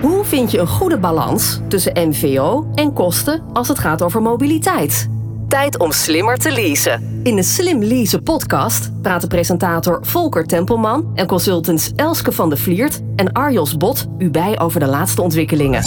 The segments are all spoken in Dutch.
Hoe vind je een goede balans tussen MVO en kosten als het gaat over mobiliteit? Tijd om slimmer te leasen. In de Slim Leasen podcast praten presentator Volker Tempelman en consultants Elske van de Vliert en Arjos Bot u bij over de laatste ontwikkelingen.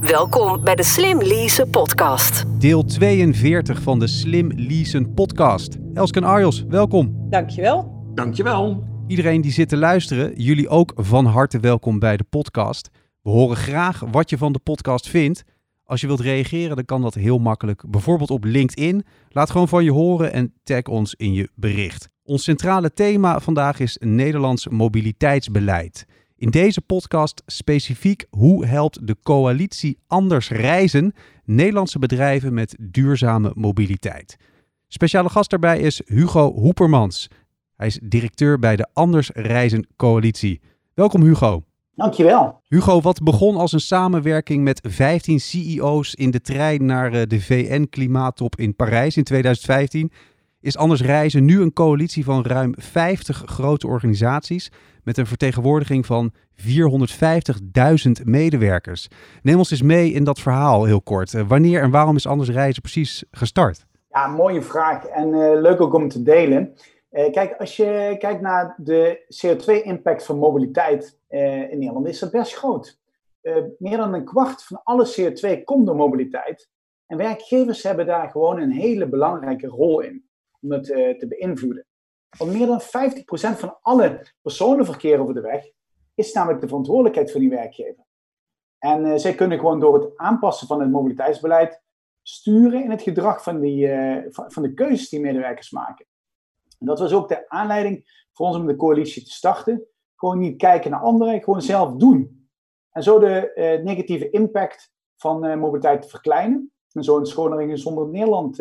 Welkom bij de Slim Leasen podcast. Deel 42 van de Slim Leasen podcast. Elske en Arjos, welkom. Dankjewel. Dankjewel. Iedereen die zit te luisteren, jullie ook van harte welkom bij de podcast. We horen graag wat je van de podcast vindt. Als je wilt reageren, dan kan dat heel makkelijk. Bijvoorbeeld op LinkedIn. Laat gewoon van je horen en tag ons in je bericht. Ons centrale thema vandaag is Nederlands mobiliteitsbeleid. In deze podcast specifiek hoe helpt de coalitie Anders Reizen Nederlandse bedrijven met duurzame mobiliteit. Speciale gast daarbij is Hugo Hoepermans. Hij is directeur bij de Anders Reizen Coalitie. Welkom Hugo. Dankjewel. Hugo, wat begon als een samenwerking met 15 CEO's in de trein naar eh, de VN-klimaattop in Parijs in 2015, is Anders Reizen nu een coalitie van ruim 50 grote organisaties met een vertegenwoordiging van 450.000 medewerkers. Neem ons eens mee in dat verhaal heel kort. Eh, wanneer en waarom is Anders Reizen precies gestart? Ja, mooie vraag en uh, leuk ook om te delen. Uh, kijk, als je kijkt naar de CO2-impact van mobiliteit in Nederland, is dat best groot. meer dan een kwart van alle CO2 komt door mobiliteit. En werkgevers hebben daar gewoon een hele belangrijke rol in om het te beïnvloeden. Want meer dan 50% van alle personenverkeer over de weg is namelijk de verantwoordelijkheid van die werkgever. En zij kunnen gewoon door het aanpassen van het mobiliteitsbeleid sturen in het gedrag van, die, van, de keuzes die medewerkers maken. En dat was ook de aanleiding voor ons om de coalitie te starten. Gewoon niet kijken naar anderen, gewoon zelf doen. En zo de uh, negatieve impact van mobiliteit te verkleinen. En zo een schoner en gezonder Nederland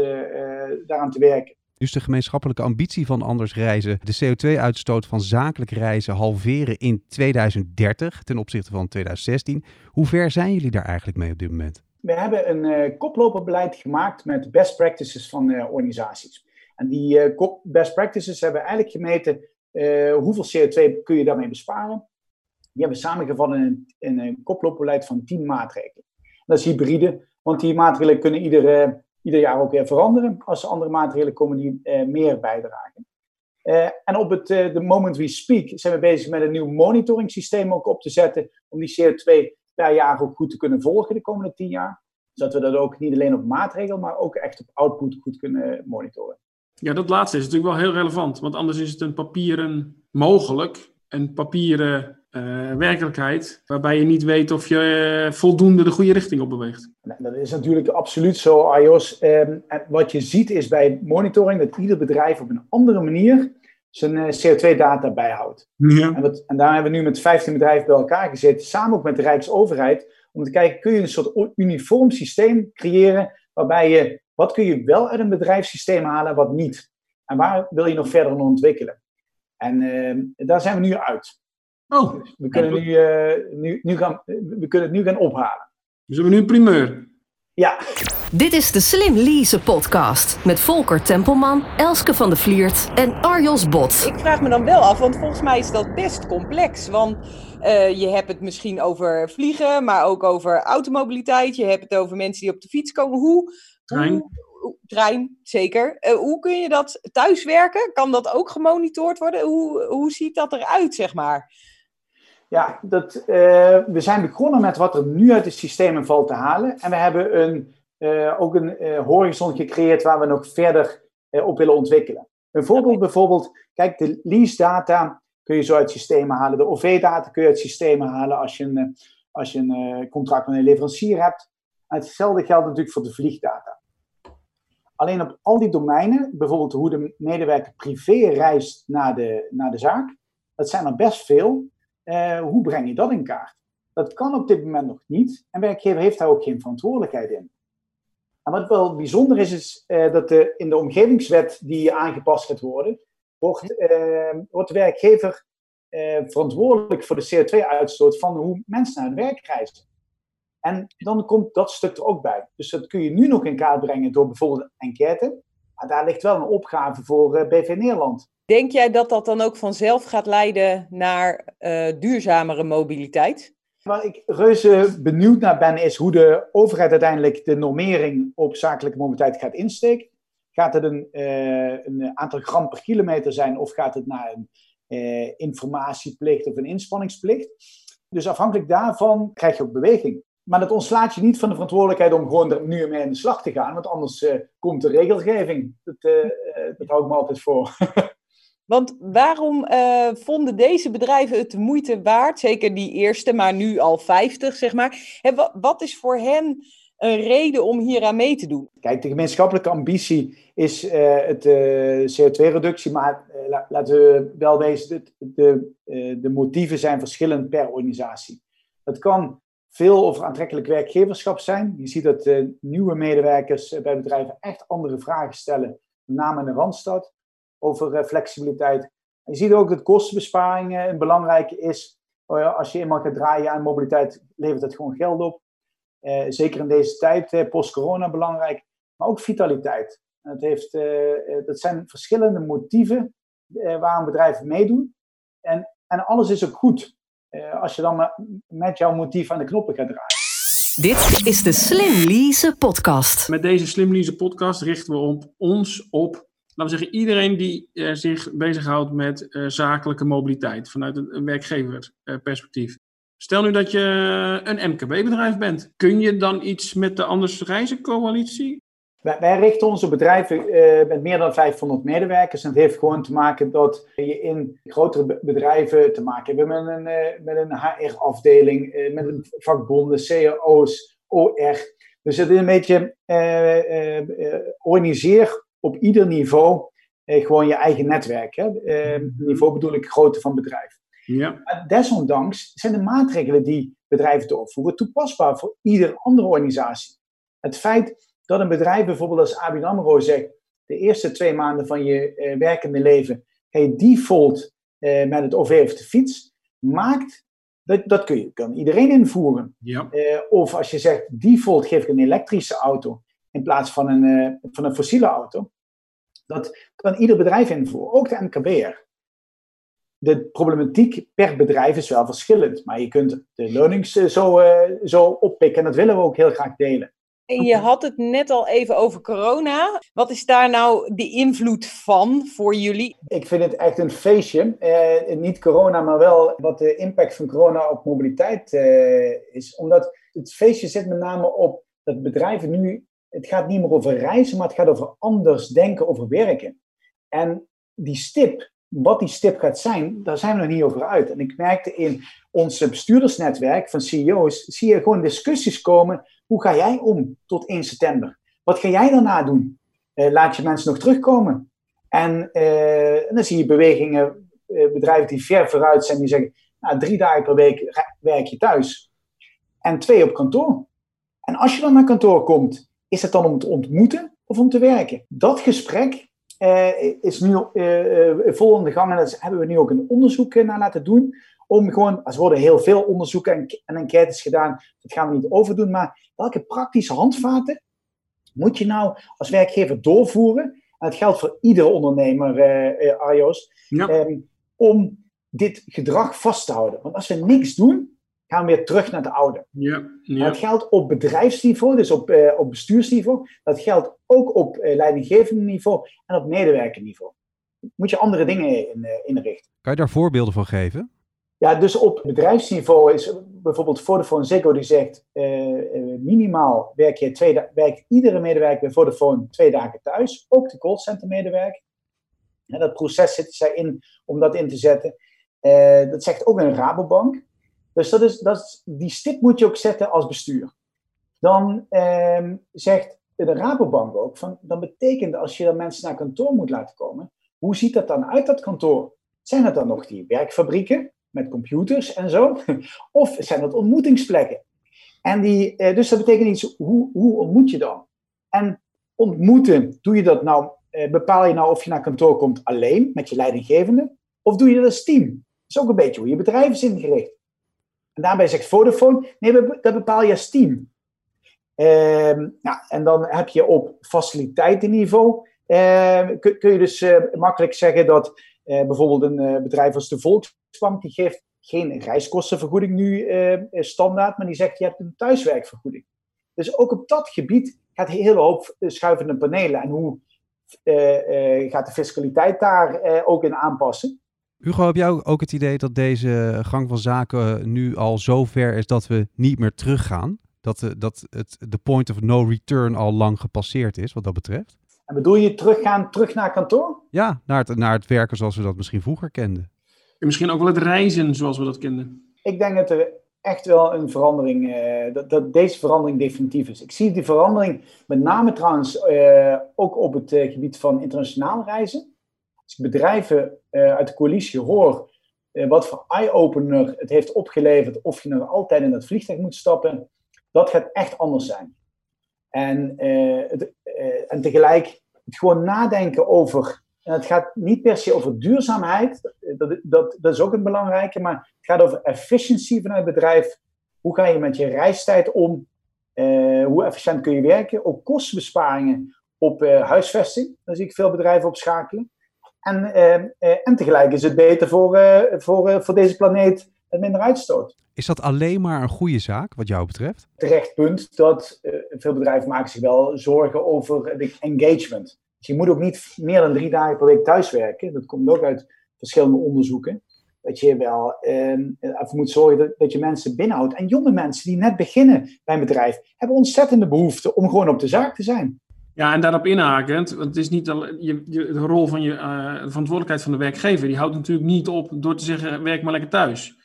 daaraan te werken. Dus de gemeenschappelijke ambitie van Anders Reizen, de CO2-uitstoot van zakelijk reizen halveren in 2030 ten opzichte van 2016. Hoe ver zijn jullie daar eigenlijk mee op dit moment? We hebben een uh, koploperbeleid gemaakt met best practices van uh, organisaties. En die uh, best practices hebben eigenlijk gemeten hoeveel CO2 kun je daarmee besparen. Die hebben samengevat in een, in van 10 maatregelen. Dat is hybride, want die maatregelen kunnen iedere ieder jaar ook weer veranderen als er andere maatregelen komen die uh, meer bijdragen. En op het the moment we speak zijn we bezig met een nieuw monitoring systeem ook op te zetten om die CO2 per jaar ook goed te kunnen volgen de komende tien jaar. Zodat we dat ook niet alleen op maatregel, maar ook echt op output goed kunnen monitoren. Ja, dat laatste is natuurlijk wel heel relevant, want anders is het een papieren mogelijk, een papieren uh, werkelijkheid, waarbij je niet weet of je uh, voldoende de goede richting op beweegt. Dat is natuurlijk absoluut zo, iOS. Um, en wat je ziet is bij monitoring dat ieder bedrijf op een andere manier zijn uh, CO2-data bijhoudt. Ja. En, wat, en, daar hebben we nu met 15 bedrijven bij elkaar gezeten, samen ook met de Rijksoverheid, om te kijken, kun je een soort uniform systeem creëren, waarbij je, wat kun je wel uit een bedrijfssysteem halen, wat niet? En waar wil je nog verder ontwikkelen? En ehm, daar zijn we nu uit. Oh, dus we, kunnen nu, uh, nu, nu gaan, we kunnen het nu gaan ophalen. Dus we hebben nu een primeur. Ja. Dit is de Slim Lease podcast met Volker Tempelman, Elske van de Vliert en Arjos Bot. Ik vraag me dan wel af, want volgens mij is dat best complex. Want uh, je hebt het misschien over vliegen, maar ook over automobiliteit. Je hebt het over mensen die op de fiets komen. Hoe, Trein. Hoe, trein, zeker. Uh, hoe kun je dat thuiswerken? Kan dat ook gemonitord worden? Hoe, hoe ziet dat eruit, zeg maar? Ja, dat, uh, we zijn begonnen met wat er nu uit het systeem valt te halen. En we hebben een, uh, ook een uh, horizon gecreëerd waar we nog verder op willen ontwikkelen. Een voorbeeld bijvoorbeeld, kijk, de lease data kun je zo uit systemen halen. De OV-data kun je uit systemen halen als je een, als je een contract met een leverancier hebt. En hetzelfde geldt natuurlijk voor de vliegdata. Alleen op al die domeinen, bijvoorbeeld hoe de medewerker privé reist naar de, naar de zaak, dat zijn er best veel. Uh, hoe breng je dat in kaart? Dat kan op dit moment nog niet. En werkgever heeft daar ook geen verantwoordelijkheid in. En wat wel bijzonder is, is uh, dat de, in de omgevingswet die aangepast gaat worden, wordt, uh, wordt de werkgever verantwoordelijk voor de CO2-uitstoot van hoe mensen naar het werk reizen. En dan komt dat stuk er ook bij. Dus dat kun je nu nog in kaart brengen door bijvoorbeeld een enquête. Maar daar ligt wel een opgave voor BV Nederland. Denk jij dat dat dan ook vanzelf gaat leiden naar uh, duurzamere mobiliteit? Waar ik reuze benieuwd naar ben, is hoe de overheid uiteindelijk de normering op zakelijke mobiliteit gaat insteken. Gaat het een, uh, een aantal gram per kilometer zijn of gaat het naar een uh, informatieplicht of een inspanningsplicht? Dus afhankelijk daarvan krijg je ook beweging. Maar dat ontslaat je niet van de verantwoordelijkheid om gewoon er nu mee aan de slag te gaan, want anders uh, komt de regelgeving. Dat, dat hou ik me altijd voor. Want waarom uh, vonden deze bedrijven het de moeite waard, zeker die eerste, maar nu al 50, zeg maar? wat is voor hen een reden om hier aan mee te doen? Kijk, de gemeenschappelijke ambitie is uh, het uh, CO2-reductie, maar laten we wel wezen, de, de, de motieven zijn verschillend per organisatie. Het kan veel over aantrekkelijk werkgeverschap zijn. Je ziet dat nieuwe medewerkers bij bedrijven echt andere vragen stellen, met name in de Randstad over eh, flexibiliteit. je ziet ook dat kostenbesparingen een belangrijke is. Oh als je eenmaal gaat draaien aan mobiliteit, levert het gewoon geld op. Eh, zeker in deze tijd, eh, post-corona belangrijk. Maar ook vitaliteit. Het heeft, dat zijn verschillende motieven waar bedrijven meedoen. En, en alles is ook goed als je dan met jouw motief aan de knoppen gaat draaien. Dit is de Slim Lease podcast. Met deze Slim Lease podcast richten we op ons op laten we zeggen, iedereen die uh, zich bezighoudt met uh, zakelijke mobiliteit vanuit een, werkgeverperspectief. Stel nu dat je een MKB-bedrijf bent. Kun je dan iets met de Anders Reizen Coalitie? Wij, richten onze bedrijven met meer dan 500 medewerkers. En het heeft gewoon te maken dat je in grotere bedrijven te maken hebt met een, met een HR-afdeling, met een vakbonden, CAO's, OR. Dus het is een beetje organiseer op ieder niveau eh, gewoon je eigen netwerk. Hè? Eh, mhm. niveau bedoel ik grootte van bedrijf. Ja. Maar desondanks zijn de maatregelen die bedrijven doorvoeren toepasbaar voor iedere andere organisatie. Het feit dat een bedrijf bijvoorbeeld als ABN AMRO zegt, de eerste twee maanden van je eh, werkende leven ga je default eh, met het OV of de fiets, maakt, dat, dat kun je, kan iedereen invoeren. Ja. Eh, of als je zegt, default geef ik een elektrische auto, in plaats van een, uh, van een fossiele auto. Dat kan ieder bedrijf invoeren, ook de MKB'er. De problematiek per bedrijf is wel verschillend, maar je kunt de learnings eh, zo, uh, zo oppikken en dat willen we ook heel graag delen. En je had het net al even over corona. Wat is daar nou de invloed van voor jullie? Ik vind het echt een feestje. Eh, niet corona, maar wel wat de impact van corona op mobiliteit eh, is. Omdat het feestje zit met name op dat bedrijven nu het gaat niet meer over reizen, maar het gaat over anders denken over werken. En die stip, wat die stip gaat zijn, daar zijn we nog niet over uit. En ik merkte in ons bestuurdersnetwerk van CEO's, zie je gewoon discussies komen. Hoe ga jij om tot 1 september? Wat ga jij daarna doen? Uh, laat je mensen nog terugkomen? En, en dan zie je bewegingen, uh, bedrijven die ver vooruit zijn, die zeggen, nou, drie dagen per week werk je thuis. En twee op kantoor. En als je dan naar kantoor komt is het dan om te ontmoeten of om te werken? Dat gesprek uh, is nu uh, vol in de gang en daar hebben we nu ook een onderzoek naar laten doen. Om gewoon, er worden heel veel onderzoeken en, en enquêtes gedaan, dat gaan we niet overdoen, maar welke praktische handvaten moet je nou als werkgever doorvoeren? En dat geldt voor iedere ondernemer, uh, Arjos, um, om dit gedrag vast te houden. Want als we niks doen, gaan we weer terug naar de oude. Ja, ja. Dat geldt op bedrijfsniveau, dus op, uh, op bestuursniveau. Dat geldt ook op uh, leidinggevend niveau en op medewerkerniveau. Moet je andere dingen in, uh, inrichten. Kan je daar voorbeelden van geven? Ja, dus op bedrijfsniveau is bijvoorbeeld Vodafone Ziggo die zegt minimaal werk je twee werkt iedere medewerker bij Vodafone twee dagen thuis, ook de callcenter medewerker. En dat proces zit zij in om dat in te zetten. dat zegt ook een Rabobank. Dus dat is, dat die stip moet je ook zetten als bestuur. Dan eh, zegt de Rabobank ook, van, dan betekent als je dan mensen naar kantoor moet laten komen, hoe ziet dat dan uit, dat kantoor? Zijn het dan nog die werkfabrieken met computers en zo? Of zijn dat ontmoetingsplekken? En die, eh, dus dat betekent iets, hoe, hoe ontmoet je dan? En ontmoeten, doe je dat nou, eh, bepaal je nou of je naar kantoor komt alleen met je leidinggevende? Of doe je dat als team? Dat is ook een beetje hoe je bedrijf is ingericht. En daarbij zegt Vodafone, nee, dat bepaal je als team. Uh, en dan heb je op faciliteitenniveau, uh, kun, kun, je dus uh, makkelijk zeggen dat eh, bijvoorbeeld een eh, bedrijf als de Volksbank, die geeft geen reiskostenvergoeding nu standaard, maar die zegt je hebt een thuiswerkvergoeding. Dus ook op dat gebied gaat een hele hoop schuivende panelen. En hoe gaat de fiscaliteit daar ook in aanpassen? Hugo, heb jij ook het idee dat deze gang van zaken nu al zo ver is dat we niet meer teruggaan? Dat, de, dat het, de point of no return al lang gepasseerd is, wat dat betreft? En bedoel je teruggaan, terug naar kantoor? Ja, naar het, naar het werken zoals we dat misschien vroeger kenden. En misschien ook wel het reizen zoals we dat kenden. Ik denk dat er echt wel een verandering, uh, dat, dat, deze verandering definitief is. Ik zie die verandering met name trouwens uh, ook op het uh, gebied van internationaal reizen. Als bedrijven uit de coalitie hoor wat voor eye-opener het heeft opgeleverd of je nog altijd in het vliegtuig moet stappen, dat gaat echt anders zijn. En, het, en tegelijk gewoon nadenken over en het gaat niet per se over duurzaamheid, dat, dat, dat, is ook een belangrijke, maar het gaat over efficiëntie vanuit het bedrijf. Hoe ga je met je reistijd om? Hoe efficiënt kun je werken? Ook kostenbesparingen op huisvesting. Daar zie ik veel bedrijven op schakelen. En, uh, en tegelijk is het beter voor, voor, voor deze planeet met minder uitstoot. Is dat alleen maar een goede zaak, wat jou betreft? Terecht punt dat veel bedrijven maken zich wel zorgen over het engagement. Dus je moet ook niet meer dan drie dagen per week thuiswerken. Dat komt ook uit verschillende onderzoeken. Dat je wel eh, ervoor moet zorgen dat, dat, je mensen binnenhoudt. En jonge mensen die net beginnen bij een bedrijf, hebben ontzettende behoefte om gewoon op de zaak te zijn. Ja, en daarop inhakend, want het is niet je, de rol van je uh, verantwoordelijkheid van de werkgever, die houdt natuurlijk niet op door te zeggen: werk maar lekker thuis.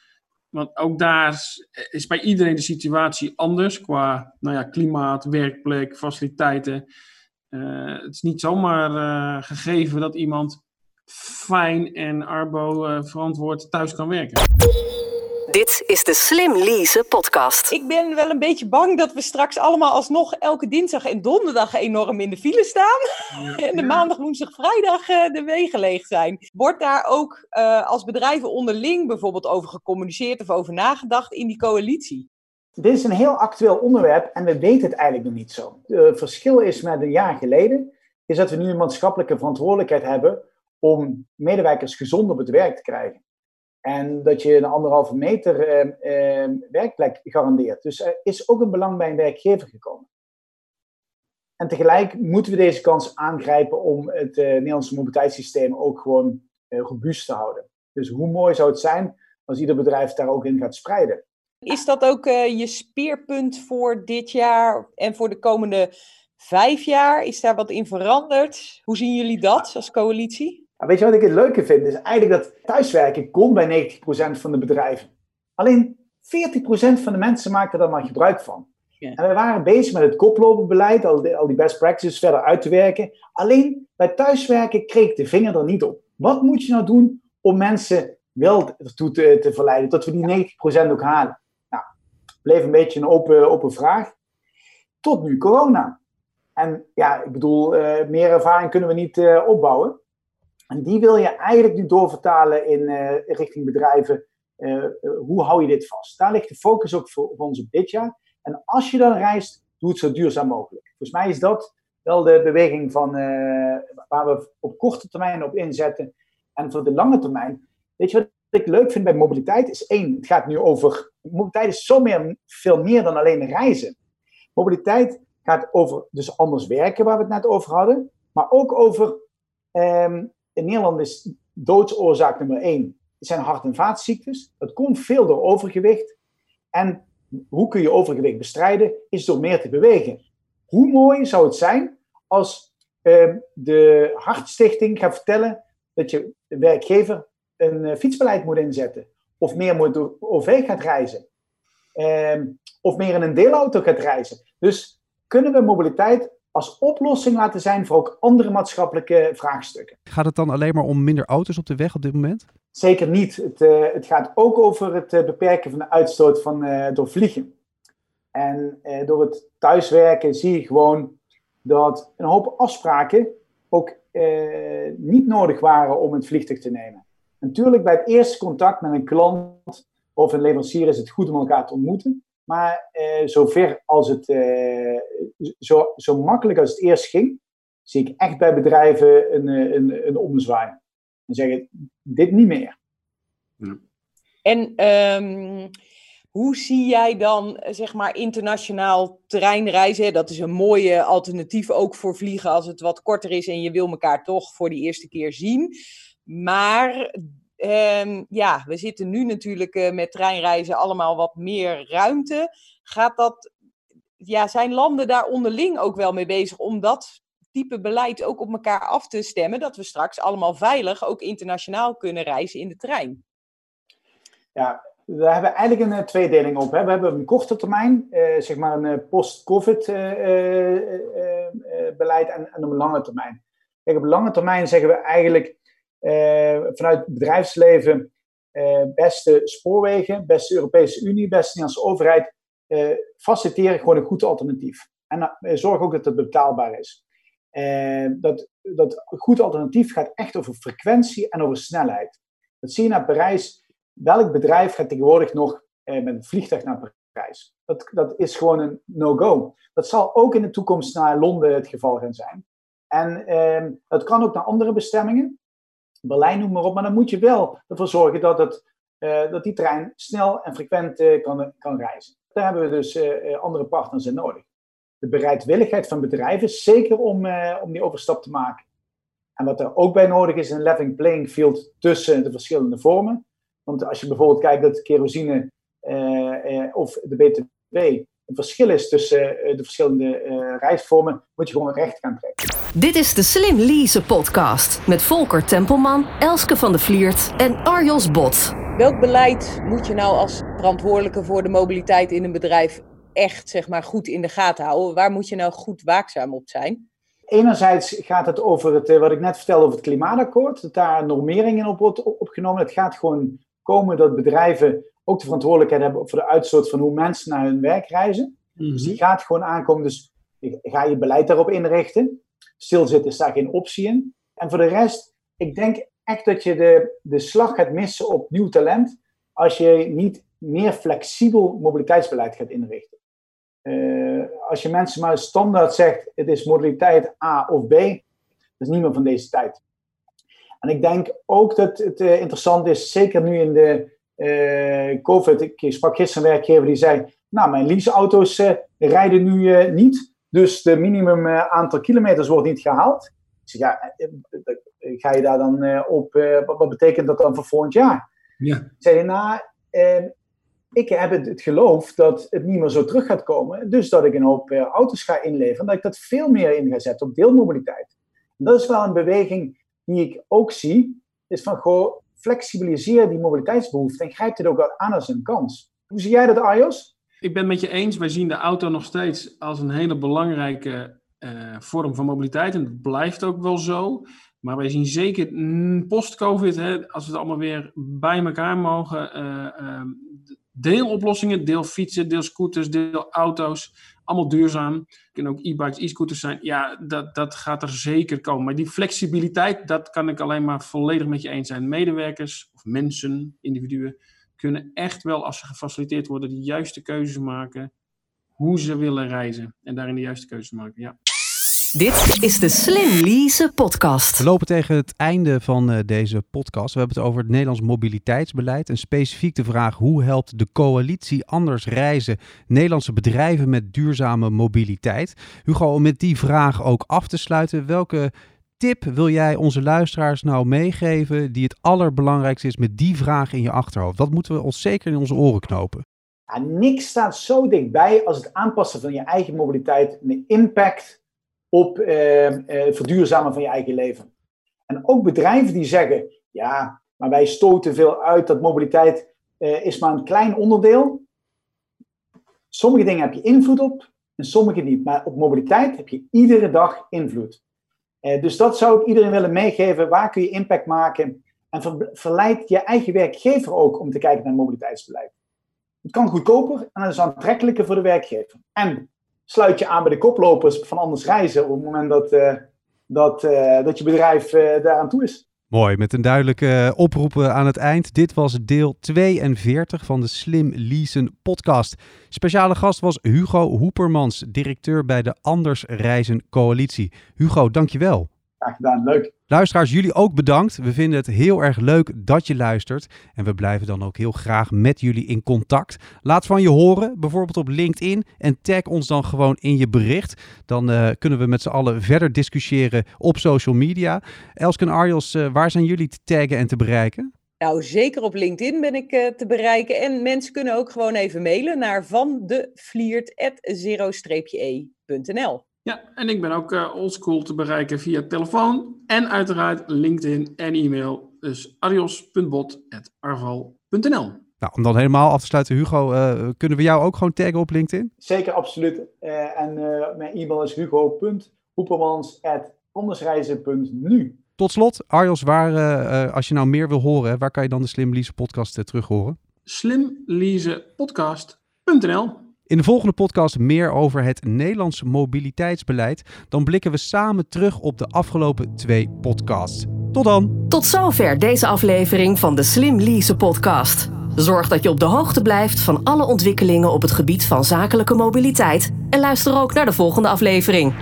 Want ook daar is bij iedereen de situatie anders qua nou ja, klimaat, werkplek, faciliteiten. Uh, het is niet zomaar uh, gegeven dat iemand fijn en arbo verantwoord thuis kan werken. Dit is de Slim Lease podcast. Ik ben wel een beetje bang dat we straks allemaal alsnog elke dinsdag en donderdag enorm in de file staan. Ja. en de maandag, woensdag, vrijdag de wegen leeg zijn. Wordt daar ook als bedrijven onderling bijvoorbeeld over gecommuniceerd of over nagedacht in die coalitie? Dit is een heel actueel onderwerp en we weten het eigenlijk nog niet zo. Het verschil is met een jaar geleden, is dat we nu een maatschappelijke verantwoordelijkheid hebben om medewerkers gezond op het werk te krijgen. En dat je een anderhalve meter eh, eh, werkplek garandeert. Dus er is ook een belang bij een werkgever gekomen. En tegelijk moeten we deze kans aangrijpen om het uh, Nederlandse mobiliteitssysteem ook gewoon uh, robuust te houden. Dus hoe mooi zou het zijn als ieder bedrijf daar ook in gaat spreiden. Is dat ook uh, je speerpunt voor dit jaar en voor de komende vijf jaar? Is daar wat in veranderd? Hoe zien jullie dat als coalitie? Nou, weet je wat ik het leuke vind? Is eigenlijk dat thuiswerken kon bij 90% van de bedrijven. Alleen 40% van de mensen maakten er maar gebruik van. Ja. En we waren bezig met het koplopenbeleid, al die, al die best practices verder uit te werken. Alleen bij thuiswerken kreeg de vinger er niet op. Wat moet je nou doen om mensen wel ertoe te, te verleiden, dat we die 90% ook halen? bleef een beetje een open, open vraag. Tot nu corona. En ja, ik bedoel, uh, meer ervaring kunnen we niet uh, opbouwen. En die wil je eigenlijk nu doorvertalen in uh, richting bedrijven. hoe hou je dit vast? Daar ligt de focus ook voor, ons op dit jaar. En als je dan reist, doe het zo duurzaam mogelijk. Volgens mij is dat wel de beweging van, waar we op korte termijn op inzetten. En voor de lange termijn, weet je wat ik leuk vind bij mobiliteit? Is één, het gaat nu over mobiliteit is zo meer, veel meer dan alleen reizen. Mobiliteit gaat over dus anders werken, waar we het net over hadden. Maar ook over, um, in Nederland is doodsoorzaak nummer één, zijn hart- en vaatziektes. Dat komt veel door overgewicht. En hoe kun je overgewicht bestrijden? Is door meer te bewegen. Hoe mooi zou het zijn als um, de Hartstichting gaat vertellen dat je werkgever een uh, fietsbeleid moet inzetten of meer moet door OV gaat reizen. Ehm, of meer in een deelauto gaat reizen. Dus kunnen we mobiliteit als oplossing laten zijn voor ook andere maatschappelijke vraagstukken. Gaat het dan alleen maar om minder auto's op de weg op dit moment? Zeker niet. Het, uh, het gaat ook over het uh, beperken van de uitstoot van, uh, door vliegen. En door het thuiswerken zie je gewoon dat een hoop afspraken ook niet nodig waren om het vliegtuig te nemen. Natuurlijk, bij het eerste contact met een klant of een leverancier is het goed om elkaar te ontmoeten. Maar eh, zover als het, eh, zo, zo makkelijk als het eerst ging, zie ik echt bij bedrijven een, eh, een, een ommezwaai. En zeggen, dit niet meer. Ja. En ehm, hoe zie jij dan, zeg maar, internationaal treinreizen? Dat is een mooie alternatief ook voor vliegen als het wat korter is en je wil elkaar toch voor die eerste keer zien. Maar ehm, ja, we zitten nu natuurlijk uh, met treinreizen allemaal wat meer ruimte. Gaat dat, ja, zijn landen daar onderling ook wel mee bezig om dat type beleid ook op elkaar af te stemmen, dat we straks allemaal veilig ook internationaal kunnen reizen in de trein? Ja, we hebben eigenlijk een uh, tweedeling op. Hè. We hebben een korte termijn, uh, zeg maar een uh, post-COVID beleid en, en, een lange termijn. Kijk, op lange termijn zeggen we eigenlijk vanuit het bedrijfsleven beste spoorwegen, beste Europese Unie, beste Nederlandse overheid, faciliteren gewoon een goed alternatief. En zorg ook dat het betaalbaar is. dat, dat goed alternatief gaat echt over frequentie en over snelheid. Dat zie je naar Parijs welk bedrijf gaat tegenwoordig nog eh, met een vliegtuig naar Parijs? Dat, dat is gewoon een no-go. Dat zal ook in de toekomst naar Londen het geval gaan zijn. En eh, dat kan ook naar andere bestemmingen. Berlijn noem maar op. Maar dan moet je wel ervoor zorgen dat, het, eh, dat die trein snel en frequent eh, kan, kan reizen. Daar hebben we dus eh, andere partners in nodig. De bereidwilligheid van bedrijven, zeker om, om die overstap te maken. En wat er ook bij nodig is, een leveling playing field tussen de verschillende vormen. Want als je bijvoorbeeld kijkt dat kerosine of de BTW een verschil is tussen uh, de verschillende reisvormen, moet je gewoon recht gaan trekken. Dit is de Slim Lease podcast met Volker Tempelman, Elske van de Vliert en Arjos Bot. Welk beleid moet je nou als verantwoordelijke voor de mobiliteit in een bedrijf echt zeg maar, goed in de gaten houden? Waar moet je nou goed waakzaam op zijn? Enerzijds gaat het over het, wat ik net vertelde over het klimaatakkoord, dat daar normeringen op wordt opgenomen. Het gaat gewoon komen dat bedrijven ook de verantwoordelijkheid hebben voor de uitstoot van hoe mensen naar hun werk reizen. Mhm. Dus die gaat gewoon aankomen. Dus ga je beleid daarop inrichten. Stilzitten is daar geen optie in. En voor de rest, ik denk echt dat je de, de slag gaat missen op nieuw talent als je niet meer flexibel mobiliteitsbeleid gaat inrichten. Uh, als je mensen maar standaard zegt, het is modaliteit A of B, dat is niet meer van deze tijd. En ik denk ook dat het uh, interessant is, zeker nu in de uh, COVID. Ik sprak gisteren een werkgever die zei: Nou, mijn leaseauto's uh, rijden nu niet. Dus de minimum aantal kilometers wordt niet gehaald. Ik zeg, ja, ga je daar dan op, wat, wat, betekent dat dan voor volgend jaar? Ja. Ik zei, nou, ik heb het, het, geloof dat het niet meer zo terug gaat komen. Dus dat ik een hoop auto's ga inleveren. Dat ik dat veel meer in ga zetten op deelmobiliteit. En dat is wel een beweging die ik ook zie, is van goh, flexibiliseer die mobiliteitsbehoefte en grijp dit ook aan als een kans. Hoe zie jij dat, Arjos? Ik ben het met je eens. Wij zien de auto nog steeds als een hele belangrijke uh, vorm van mobiliteit. En dat blijft ook wel zo. Maar wij zien zeker post-COVID, als we het allemaal weer bij elkaar mogen, uh, deeloplossingen, deel fietsen, deel scooters, deel auto's, allemaal duurzaam. Kunnen ook e-bikes, e-scooters zijn. Ja, dat, dat gaat er zeker komen. Maar die flexibiliteit, dat kan ik alleen maar volledig met je eens zijn. Medewerkers of mensen, individuen, kunnen echt wel, als ze gefaciliteerd worden, de juiste keuzes maken hoe ze willen reizen. En daarin de juiste keuzes maken, ja. Dit is de Slim Lease podcast. We lopen tegen het einde van uh, deze podcast. We hebben het over het Nederlands mobiliteitsbeleid. En specifiek de vraag hoe helpt de coalitie anders reizen Nederlandse bedrijven met duurzame mobiliteit? Hugo, om met die vraag ook af te sluiten, welke tip wil jij onze luisteraars nou meegeven die het allerbelangrijkste is met die vraag in je achterhoofd? Wat moeten we ons zeker in onze oren knopen? Ja, niks staat zo dichtbij als het aanpassen van je eigen mobiliteit en de impact op eh, eh, verduurzamen van je eigen leven. En ook bedrijven die zeggen, ja, maar wij stoten veel uit, dat mobiliteit eh, is maar een klein onderdeel. Sommige dingen heb je invloed op en sommige niet. Maar op mobiliteit heb je iedere dag invloed. dus dat zou ik iedereen willen meegeven. Waar kun je impact maken? En ver, verleid je eigen werkgever ook om te kijken naar mobiliteitsbeleid. Het kan goedkoper en het is aantrekkelijker voor de werkgever. En sluit je aan bij de koplopers van Anders Reizen op het moment dat, uh, dat, uh, dat je bedrijf uh, daaraan toe is. Mooi, met een duidelijke oproep aan het eind. Dit was deel 42 van de Slim Leasen podcast. Speciale gast was Hugo Hoepermans, directeur bij de Anders Reizen Coalitie. Hugo, dankjewel. Graag gedaan, leuk. Luisteraars, jullie ook bedankt. We vinden het heel erg leuk dat je luistert. En we blijven dan ook heel graag met jullie in contact. Laat van je horen, bijvoorbeeld op LinkedIn. En tag ons dan gewoon in je bericht. Dan uh, kunnen we met z'n allen verder discussiëren op social media. Elske en Arjos, uh, waar zijn jullie te taggen en te bereiken? Nou, zeker op LinkedIn ben ik uh, te bereiken. En mensen kunnen ook gewoon even mailen naar vandevliert.0-e.nl. Ja, en ik ben ook uh, oldschool te bereiken via telefoon en uiteraard LinkedIn en e-mail. Dus arios.bot.arval.nl Nou, om dan helemaal af te sluiten, Hugo, uh, kunnen we jou ook gewoon taggen op LinkedIn? Zeker, absoluut. Uh, en mijn e-mail is hugo.hoepermans.andersreizen.nu Tot slot, Arjos, waar, als je nou meer wil horen, waar kan je dan de Slim Lease podcast terug horen? Slimleasepodcast.nl in de volgende podcast meer over het Nederlands mobiliteitsbeleid. Dan blikken we samen terug op de afgelopen twee podcasts. Tot dan! Tot zover deze aflevering van de Slim Lease podcast. Zorg dat je op de hoogte blijft van alle ontwikkelingen op het gebied van zakelijke mobiliteit. En luister ook naar de volgende aflevering.